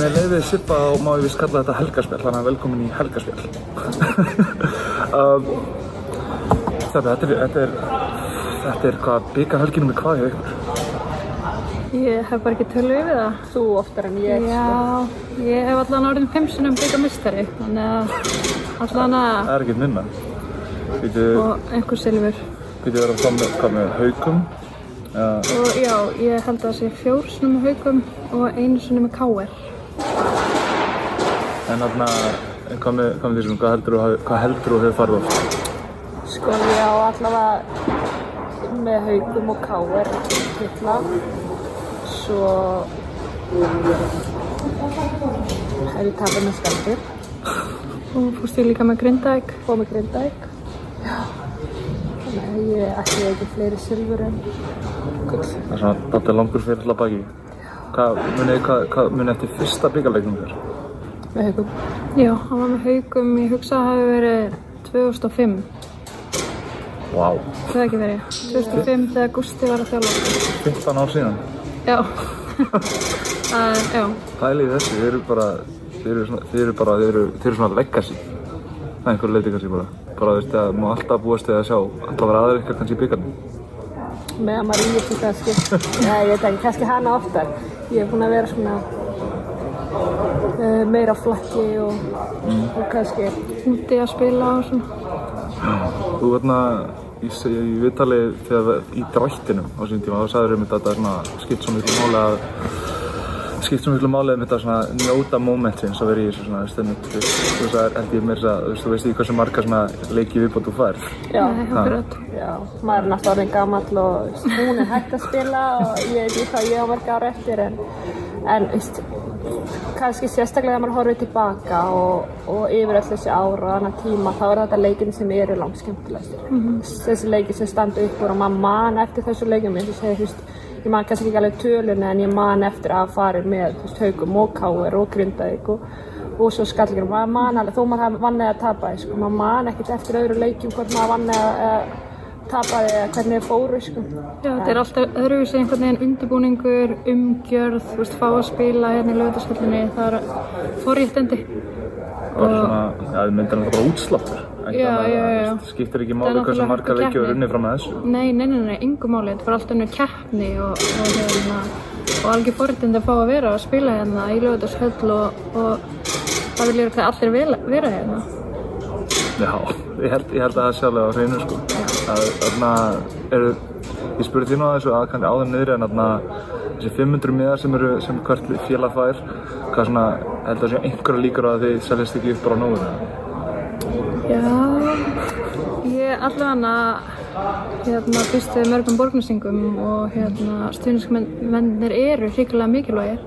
Með leiðið Sippa og má ég vist kalla þetta helgarspjall, þannig að velkomin í helgarspjall. um, þetta, þetta er, þetta er, þetta er hvað, byggarhelginum er hvað hjá ykkur? Ég hef bara ekki tölu yfir það. Þú oftar en ég. sko. Já, ég hef allan orðin pimsunum byggamistari, þannig að allan að, Það er ekkert minna. Býtu, og einhver silfur. býtu verið að koma með, hvað með haugum? Ja, Og já, ég held að það sé fjórsnum með haugum og einu sinni með káer. En þarna, hvað með, hvað með því sem, hvað heldur þú, þú hefur farið oft? Sko ég á allavega með haugum og káer titla. Svo er ég tapað með skaldir. Og fórst ég líka með grindaegg. Fóð með grindæk. Já. Þannig að ég ætti ekki fleiri silfur en gull. Það er svona dálítið langur fyrir alltaf baki. Hvað munið, hvað, hvað munið eftir fyrsta byggarleiknum þér? Með haugum. Já, hann var með haugum, ég hugsa að það hefði verið 2005. Vá, Það hefði ekki verið. 2005 þegar Gústi var að þjálfa. 15 ár síðan. Já. Það er, já. Pælið í þessu, þið eru bara, þið eru svona, þið eru bara, þið eru, þið eru svona legacy. Það er einhver leiti kannski bara. Bara, þú veist, að má alltaf búast við að sjá, alltaf vera aðeins ykkar kannski í byggarnum. Með Maríu til kannski. Nei, ég veit ekki, kannski hana oftar. Ég er búin að vera svona uh, meira flakki og, og kannski Úti að spila og svona. Þú verðna, í, í viðtali þegar í drættinum á sín tíma, þá sagður um þetta að er skipt svo miklu máli að skipt svo miklu máli um þetta svona njóta momentins að vera í þessu svona stundum þú veist, það er held ég meira þess að þú veist, þú veist í hversu marga svona leiki viðbót þú færð Já, akkurat. já, maður er náttúrulega orðin gamall og hún er hægt að spila og ég veit ekki hvað ég á mörg ára eftir en, en veist, kannski sérstaklega þegar maður horfir tilbaka og, og yfir öll þessi ára og annar tíma þá er þetta leikin sem eru langt skemmtilegastir þessi leiki sem standa upp úr og maður man eftir þessu leikum segir, þú veist, ég man kannski ekki alveg töluna en ég man eftir að fara með veist, haugum og káir og grindaðik og, og svo skallingir maður man alveg, þó maður vann eða tapaði sko. maður man ekkert eftir öðru leikjum hvort maður vann eða tapaði eða hvernig þið fóru sko. Já, þetta er alltaf öðruvísi einhvern veginn undirbúningur, umgjörð, þú veist, fá að spila hérna í lögutasköllinni, það er forréttindi. bara svona, já, það myndir hann bara útsláttur Ekki Já, já, já, veist, skiptir ekki Það er máli hversu náttúrulega marga hörku leiki og runni fram með þessu Nei, nei, nei, nei, yngu máli, þetta var alltaf önnur keppni og, og, hérna, og algjör forréttindi að fá að vera að spila hérna í lögutasköll og, og það vil ég að allir vel, vera hérna. Já, ég held, ég held að það sé alveg á hreinu sko. Eru, ég spurði þín á þessu að kannski áður niður en þarna, þessi 500 miðar sem eru sem hvert félag fær, hvað svona, held að sé einhverja líkur að þið seljast ekki upp bara á nógu. Já, ég allavega hérna, við mörgum borgnarsingum og hérna, stuðnismennir eru hrikalega mikilvægir.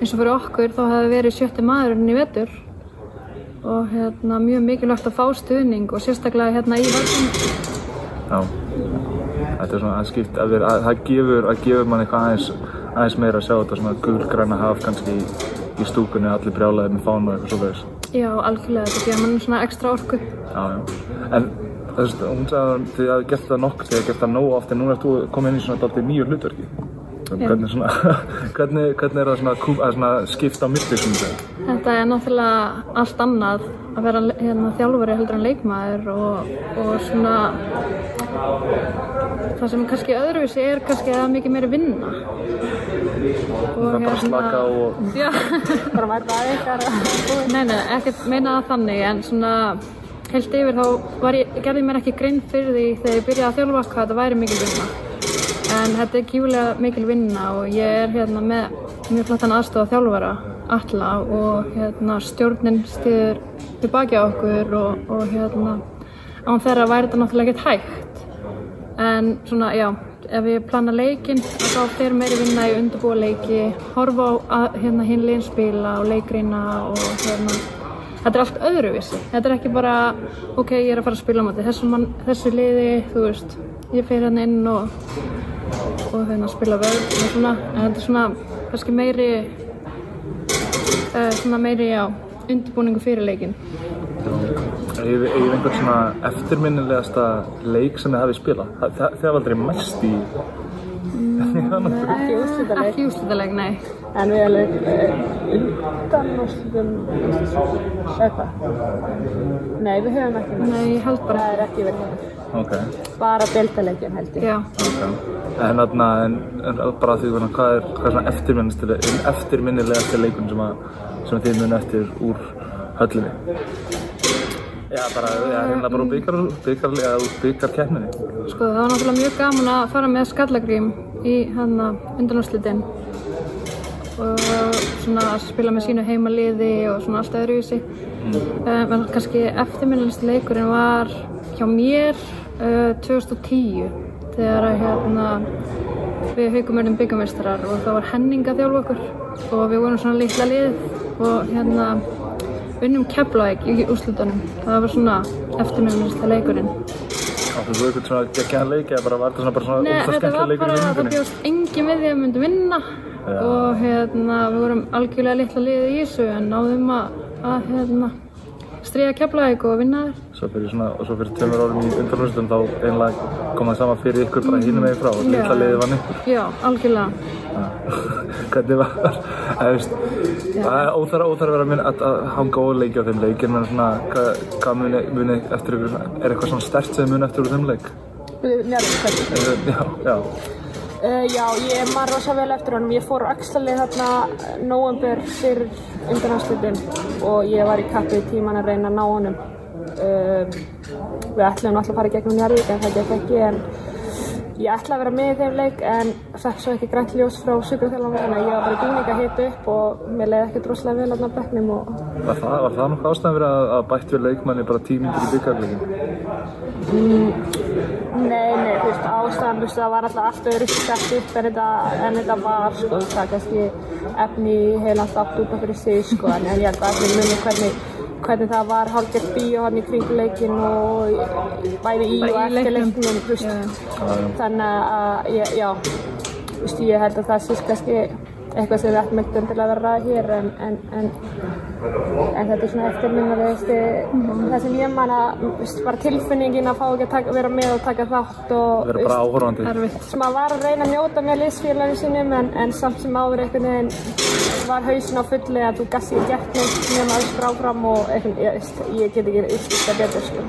Eins og fyrir okkur þá hefði verið sjötti maðurinn í vetur og hérna, mjög mikilvægt að fá stuðning og sérstaklega hérna í völdum. Þetta er svona, það skipt, að, að, það gefur, að gefur mann eitthvað aðeins, aðeins meira að sjá þetta svona gulgræna haf kannski í, í stúkunni, allir brjálaðir með fánu og eitthvað svo veist. Já, algjörlega, þetta gefur mann svona ekstra orku. Já, já. En þú veist, hún sagði að þið hafði gert það nokk, þið hafði gert það nóg oft, en núna ert þú komið inn í svona dálítið nýju hlutverki. Hvernig, svona, hvernig, hvernig er það svona, kú- að svona skipta á milli sem þú segir? Þetta er náttúrulega allt annað að vera hérna, þjálfari heldur en leikmaður og, og svona það sem kannski öðruvísi er kannski að það er mikið meiri vinna. Og Það er bara að slaka og, Já, bara mæta að ykkar nei, nei, ekkert meina það þannig en svona heilt yfir þá var ég, gerði mér ekki grein fyrir því þegar ég byrjaði að þjálfa hvað þetta væri mikil vinna en þetta er kjúlega mikil vinna og ég er hérna með mjög flottan aðstofa þjálfara alla og hérna stjórnin stiður tilbaki á okkur og, og hérna án þeirra væri þetta náttúrulega ekkert hægt. En svona já ef ég plana leikinn þá fer meiri vinna í undirbúa leiki horfa á hérna hinn liðin spila og leikrina og hérna þetta er allt öðruvísi. Þetta er ekki bara ok ég er að fara að spila á móti þessu, mann, þessu liði þú veist ég fer hérna inn og og hérna spila vörð og svona en þetta er svona kannski meiri uh, svona meiri já undirbúningu fyrir Eigið þið einhvern svona eftirminnilegasta leik sem þið hafið spilað? Það, það, þið hafið aldrei mæst í, Ekki úrslitaleik. Ekki úrslitaleg, nei. En við erum uh, undan úrslitum eitthvað. Nei, við höfum ekki verið. Nei, ég held bara. Það er ekki verið. Ok. Bara deltaleikin held ég. Já. En þarna, en, en bara því hvernig, hvað er, hvað er svona eftirminnilegasti, eftirminnilegasti leikun sem að, sem að þið muni eftir úr höllinni? Já, bara, já, hérna bara úr byggar, úr. Sko, það var náttúrulega mjög gaman að fara með skallagrím í hérna undanúrslitin og svona að spila með sínu heimaliði og svona allt öðruvísi. Um, en kannski eftirminnilegasti leikurinn var hjá mér uh, 2010 þegar að hérna við haugum verðum byggamestrar og það var Henning að þjálfa okkur og við vorum svona litla lið og hérna unnum Keflavík í úrslutunum. Það var svona eftirminnilegasti leikurinn. Þú eitthvað svona geggjaðan leik eða bara var þetta svona bara svona Nei, ógsta þetta var skemmtilega leikur bara í að það bjóst engin við því að við myndum vinna Já. og hérna við vorum algjörlega litla liðið í þessu en náðum að, að hérna stríða Keflavík og vinna þér. Svo fyrir svona, og svo fyrir tveimur árum í undanúrslitum þá einlega kom það sama fyrir ykkur bara hínum meginn frá og litla liðið vann ykkur. Já, algjörlega. Hvernig var það? Er óþara að vera að, minna, að, að hanga óleiki á þeim leik en svona, hvað, hvað muni, muni eftir ykkur, er eitthvað svona stert sem muni eftir úr þeim leik? Njárvík, Já, já. Uh, já, ég man rosa vel eftir honum. Ég fór axlalið þarna november fyrir undanhanslutin og ég var í kappi í tíman að reyna að ná honum. Uh, við ætlum alltaf að fara í gegnum Njarvík en það gekk ekki en ég ætlaði að vera með í þeim leik en fekk svo ekki grænt ljós frá sjúkraþjálfum þannig að ég var bara í búning að hita upp og mér leiði ekkert rosalega vel á bekknum og Var það, var það nokkuð ástæðan fyrir að, að bætt við leikmanni bara tímyndir í byggarleikin? Nei, nei, þú veist, ástæðan, þú veist, það var alltaf allt öðru sett upp en þetta, en þetta var, sko, það kannski efni heila allt út af fyrir sig, sko, en, ég held að allir muni hvernig, hvernig það var hálfgett bíó hann í kringu leikin og bæði í og eftir leiknum. þannig að, ég, já, ég held að það sé kannski eitthvað sem við ættum ekkert endilega að vera ræða hér en, en, en, en þetta er svona eftirminnilegasti það sem ég man að bara tilfinningin að fá ekki að taka, vera með og taka þátt og Verða bara áhorfandi? Sem að var að reyna að njóta með liðsfélaginu sínum en, en samt sem áður einhvern veginn var hausin á fulli að þú gassi gert neitt nema að skrá fram og ég, ég get ekki það betur sko.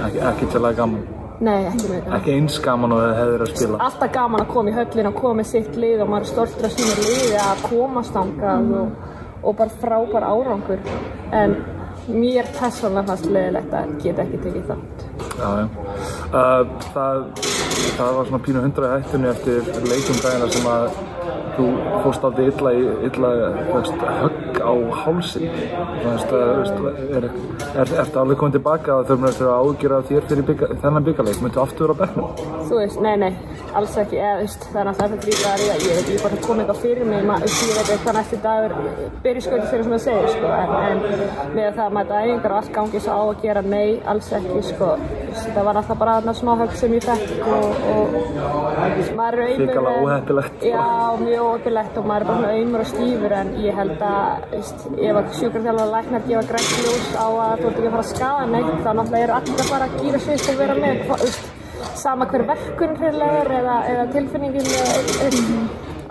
Ekki, ekki til að gaman. Nei, ekki með það. Ekki eins gaman og það hefur að spila. alltaf gaman að koma í höllin og koma með sitt lið og maður er stoltur af sínu liði að komast þangað og, og bara frábær árangur en mér persónulega fannst leiðilegt að geta ekki tekið þátt Já, já. Uh, það, það var svona pínu hundra í hættunni eftir leikum dagina sem að þú fórst aldrei illa í illa, högg á hálsin. Þú veist, uh, veist, er, ertu alveg komið tilbaka að þau mjög eftir að ágjöra þér fyrir bygga, þennan byggarleik? Myndu aftur vera á bekknum? þú veist, nei, nei, alls ekki eða, veist, það er náttúrulega þetta líka að ég, veit, ég bara kom eitthvað fyrir mig ma, veist, ég veit eitthvað næstu dagur byrja sköldi fyrir sem það segir sko, en, en með það að mæta æfingar og allt gangi svo á að gera nei, alls ekki sko, það var alltaf bara þarna smá högg sem ég fekk og, maður er óheppilegt og maður er bara svona auðmur veist, ef að sjúkarþjálfur læknar gefa grænt ljós á að þú ert ekki að fara að skaða neitt þá náttúrulega eru allir að fara að gýra sig og vera með hva, veist, sama hver verkun hreinlega er eða, eða tilfinningin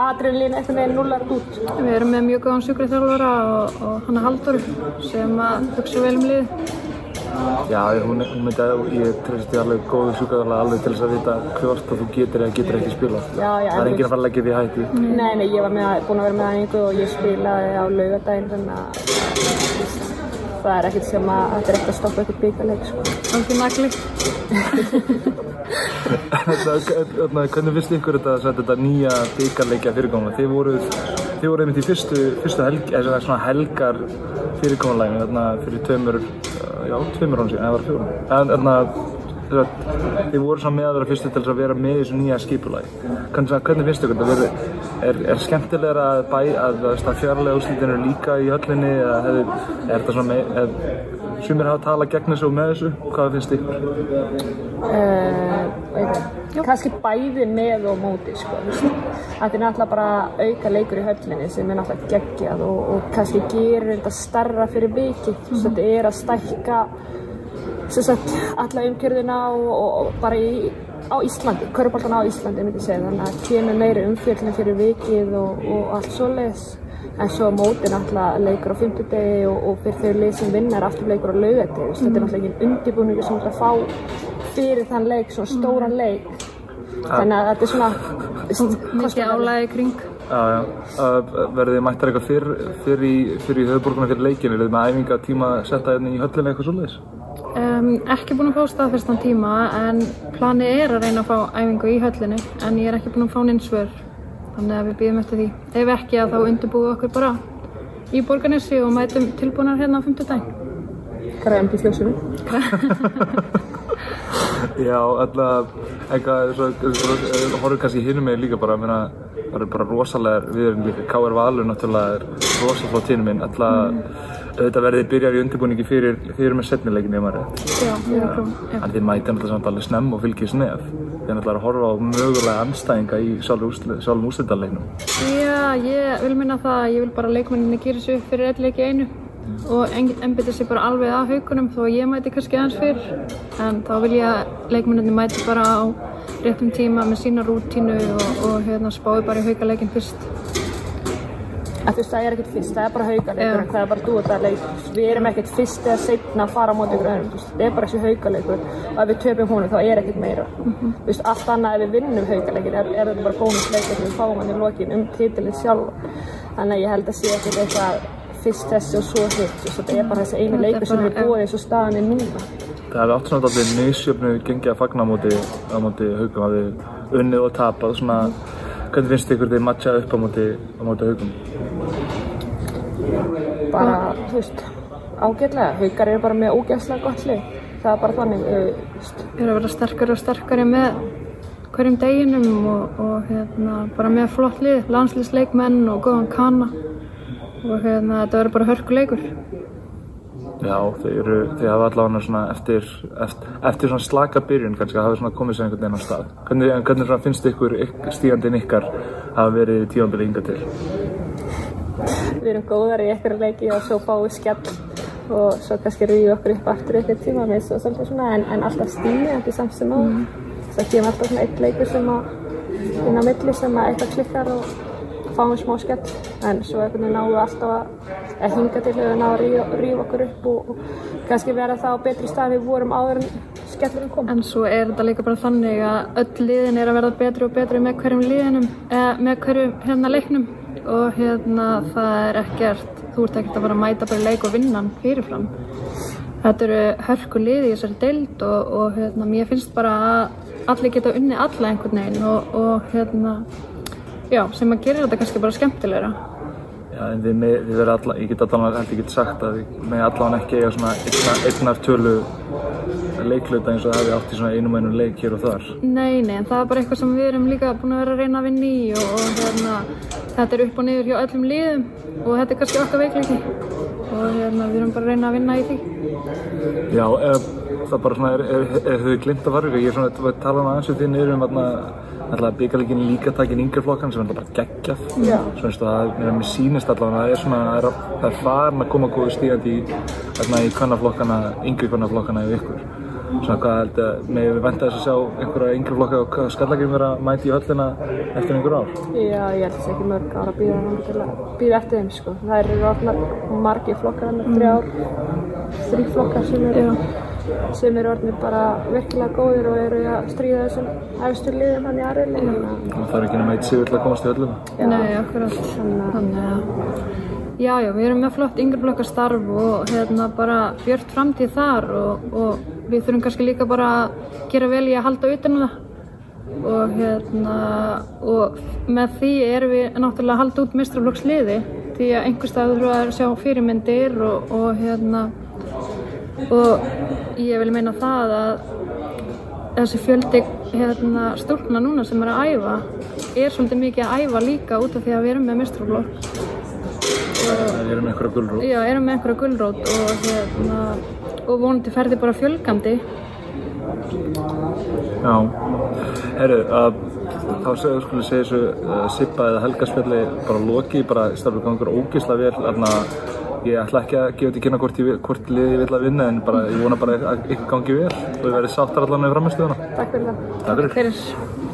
aðriðlín einhvern veginn nullar út Við erum með mjög góðan sjúkraþjálfara og, og hann er Haldur sem að hugsa vel um lið. Já, hún, hún myndi að ég treysti alveg góðu sjúkaðarlega alveg til þess að vita hvort að þú getur eða getur ekki spila. Já, já, það en er enginn að fara að leggja því í hættu. Nei, nei, ég var með, búin að vera með aðeingu og ég spilaði á laugardaginn þannig að það er ekkert sem að þetta er ekkert að stoppa eitthvað bíkaleik sko. Algjör nagli. Hvernig finnst ykkur þetta, þetta, þetta nýja byggarleikja fyrirkomuna? Þið voruð, einmitt í fyrstu, fyrstu helg, eða svona helgar fyrirkomulæginu þarna fyrir tveimur, uh, já, tveimur án síðan, eða var það fjórum. En þarna, þið þið voru svona með að vera fyrstu til að vera með í þessu nýja skipulagi. Hvernig, hvernig finnst ykkur þetta? Er, er skemmtilegra að, bæ, að, að, að fjárlega úrslitin eru líka í höllinni eða hefur, er þetta svona með, sumir hafa talað gegn þessu og með þessu? Hvað finnst ykkur? Uh, kannski bæði með og móti sko, þetta er náttúrulega bara auka leikur í höllinni sem er náttúrulega geggjað og, og kannski gerir þetta starra fyrir vikið, mm -hmm. þetta er að stækka alla umkjörðina og, og, og bara í á Íslandi, köruboltan á Íslandi myndi ég segja, þannig að kemur meiri umfjöldin fyrir vikið og, og allt svoleiðis en svo móti náttúrulega leikur á fimmtudegi og, og fyrir þau lið sem vinna er aftur leikur á laugardegi, mm. þetta er náttúrulega ekki undirbúningu sem þú ætlar að fá fyrir þann leik, svona stóran leik þannig að þetta er svona Mikið álægi kring. Verðið þið mættar eitthvað fyrr, fyrr í, höfuborguna fyrir leikinu? Þið með æfinga tíma að setja hérna í höllinu eitthvað svoleiðis? Um, ekki búin að fá staðfestan tíma en planið er að reyna að fá æfingu í höllinni en ég er ekki búin að fá neins svör þannig að við býðum eftir því. Ef ekki að þá undirbúum við okkur bara í borganessi og mætum tilbúinar hérna á 50 daginn. græðum til fljósunum. Já, alltaf, eitthvað, horfum kannski hinum með líka bara, mér það eru bara rosalegar, við erum líka, K.R. Valur náttúrulega er rosalótt hinum minn, alltaf, auðvitað verðið byrjar í undirbúningi fyrir, fyrir með setnileikin, ég maður rétt. Já, ég er að En þið mætið náttúrulega samt alveg snemm og fylgjast nef. Þið er náttúrulega að horfa á mögulega anstæðinga í sjálfum úrslitaleiknum. Já, ég vil minna það að ég vil bara leikmenninni gera þessu upp fyrir einn leik í einu og ennbytta sér bara alveg að haugunum þó ég mæti kannski aðeins fyrr en þá vil ég að leikmenninni mæti bara á réttum tíma með sína rútínu og, og hérna, spái bara í haugaleikin fyrst. Að þú veist, það er ekkert fyrst, það er bara haugaleikur en það er bara dúðarleikur, við erum ekkert fyrst eða setna að fara á móti ykkur öðrum, það er bara þessi haugaleikur og ef við töpum honum þá er ekkert meira. Þú veist, allt annað ef við vinnum haugaleikin er, er þetta bara bónusleikur sem við fáum hann í lokin um titilin sjálf þannig að ég held að sé ekkert eitthvað fyrst þessi og svo hitt, þú veist, þetta er bara þessi einu leikur sem við og staðan er núna. Það hefði átt svona allir nýsjöfnu gengið að fagna á móti, á móti unnið og tapað, svona, hvernig finnst ykkur þið matchað upp á móti, á móti haugum? bara, þú veist, ágætlega. Haugar eru bara með ógæslega gott lið. Það er bara þannig, uh, þú veist. Við erum að vera sterkari og sterkari með hverjum deginum og, og hérna, bara með flott lið, landslýsleikmenn og góðan kana. Og hérna, þetta verður bara hörkuleikur. Já, þeir, eru, þeir hafa allavega svona eftir, eftir, eftir svona slaka byrjun kannski að hafa svona komið sér einhvern veginn á stað. Hvernig, hvernig svona finnst ykkur yk- stígandinn ykkar hafa verið tíðanbili yngar til? við erum góðar í einhverju leiki og svo fáum við skell og svo kannski rýðum við okkur upp aftur einhver tíma með svo svolítið svona en, en alltaf stími ekki samt sem á svo kemur alltaf svona eitt leikur sem að inn á milli sem að eitthvað klikkar og fáum smá skell en svo einhvern veginn náum við alltaf að, hinga til að ná að rífa okkur upp og, og kannski vera það á betri stað við vorum áður en skellurinn kom. En svo er þetta líka bara þannig að öll liðin er að verða betri og betri með hverjum liðinum, eða með hverjum hérna leiknum. Og hérna það er ekkert, þú ert ekkert að fara að mæta bara leik og vinna hann fyrirfram. Þetta eru hörku liði í þessari deild og, og hérna mér finnst bara að allir geta unni alla einhvern veginn og, og hérna, já, sem að gera þetta kannski bara skemmtilegra. Já, en þið, með, þið verið alla, ég get allavega held get sagt að þið með allavega ekki eiga svona einna, einnar tölu leiklauta eins og það hafi átt í svona einum einum leik hér og þar. Nei, nei, en það er bara eitthvað sem við erum líka búin að vera að reyna að vinna í og, og hérna, þetta er upp og niður hjá öllum liðum og þetta er kannski okkar veikleiki og hérna, við erum bara að reyna að vinna í því. Já, ef, það bara svona, er, er, er, er þau glimt að ykkur? Ég er svona að tala um aðeins við því niður um alltaf byggarleikin líka takin yngri flokkan sem er alltaf bara geggjað. Já. Svona veist það, mér sýnist allavega að það er svona, það er, það er farin að koma góðu stígandi í, þarna í kvennaflokkana, yngri kvennaflokkana yfir ykkur. Svona hvað held að, með við þess að sjá einhverja yngri flokka og skallakinn vera að mæti í höllina eftir einhver ár. Já, ég held þess ekki mörg ára að býða hann til að býða eftir þeim sko. Það eru orðnar margir flokkar hann, þrjár, þrý flokkar sem eru, sem eru orðnir bara virkilega góðir og eru að stríða þessum efstu liðum hann í aðriðli. Það er ekki nema eitt sigur til að komast í höllina. Nei, akkurat. Þannig að, já, já, við erum með flott yngri flokkar starf og hérna bara björt framtíð þar og, og við þurfum kannski líka bara að gera vel í að halda utan um það og hérna og með því erum við náttúrulega að halda út mistraflokksliði því að einhver stað þurfa að sjá fyrirmyndir og, og hérna og ég vil meina það að þessi fjöldi hérna, stúlkna núna sem er að æfa er svolítið mikið að æfa líka út af því að við erum með mistraflokk Það er um einhverja gulrú. Já, erum með einhverja gulrót og, hérna, og vonandi ferði bara fjölgandi. Já, herru, þá segja, skulle segja þessu uh, Sippa eða Helgaspjalli bara loki, bara stafur gangur ógeðslega vel, þarna ég ætla ekki að gefa þetta kynna hvort, hvort liði ég vil að vinna en bara, ég vona bara að ykkur gangi vel og ég verði sáttar allan með framistöðuna. Takk fyrir það. Takk. Fyrir